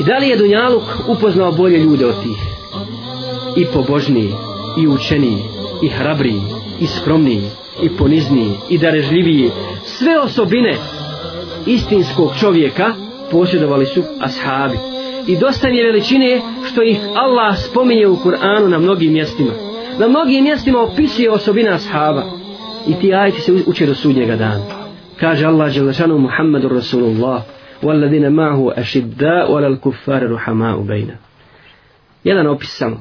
I da li je Dunjaluk upoznao bolje ljude od tih? I pobožniji, i učeniji, i hrabriji, i skromniji, i ponizniji, i darežljiviji. Sve osobine istinskog čovjeka posjedovali su ashabi. I dosta je veličine što ih Allah spominje u Kur'anu na mnogim mjestima. Na mnogim mjestima opisuje osobina ashaba. I ti ajci se uče do sudnjega dana. Kaže Allah, Želešanu Muhammedu Rasulullah, والذين معه أشداء ولا الكفار رحماء بينه jedan opis samo.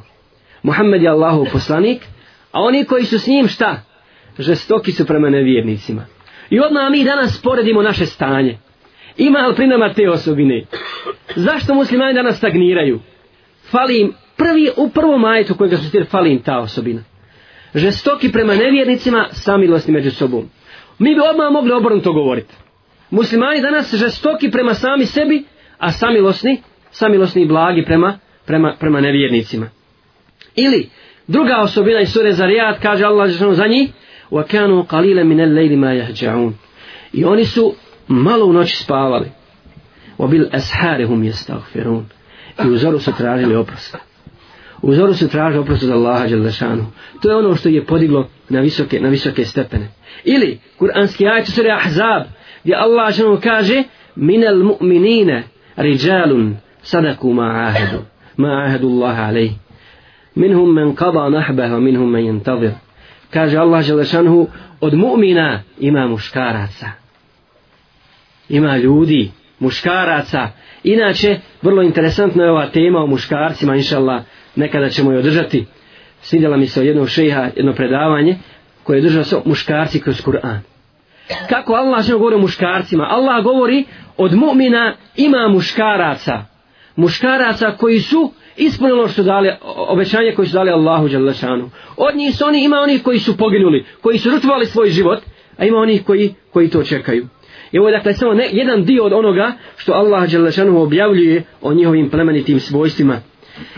Muhammed je Allahov poslanik, a oni koji su s njim šta? Žestoki su prema nevjernicima. I odmah mi danas poredimo naše stanje. Ima li pri nama te osobine? Zašto muslimani danas stagniraju? Fali im prvi, u prvom majetu kojeg su stir, fali im ta osobina. Žestoki prema nevjernicima, samilosni među sobom. Mi bi odmah mogli obrnuto govoriti muslimani danas žestoki prema sami sebi, a samilosni, samilosni i blagi prema, prema, prema nevjernicima. Ili, druga osobina iz sure Zarijat kaže Allah žešano za njih, وَكَانُوا قَلِيلَ مِنَ اللَّيْلِ مَا يَهْجَعُونَ I oni su malo u noći spavali. وَبِلْ أَسْحَارِهُمْ يَسْتَغْفِرُونَ I u zoru su tražili oprosta. U zoru su tražili oprosta za Allaha Đelešanu. To je ono što je podiglo na visoke, na visoke stepene. Ili, kuranski ajat sura Ahzab, gdje Allah žena kaže minel mu'minine riđalun sadaku ma'ahedu ma'ahedu Allah alej minhum men kada nahbeha minhum men jentavir kaže Allah žena od mu'mina ima muškaraca ima ljudi muškaraca inače vrlo interesantna je ova tema o muškarcima inšallah nekada ćemo je održati svidjela mi se o jednom šeha jedno predavanje koje je držao so, muškarci kroz Kur'an Kako Allah žena govori o muškarcima? Allah govori od mu'mina ima muškaraca. Muškaraca koji su ispunili ono što dali, obećanje koje su dali Allahu Đalešanu. Od njih su oni, ima onih koji su poginuli, koji su žrtvovali svoj život, a ima onih koji, koji to čekaju. I ovo je dakle samo ne, jedan dio od onoga što Allah Đalešanu objavljuje o njihovim plemenitim svojstvima.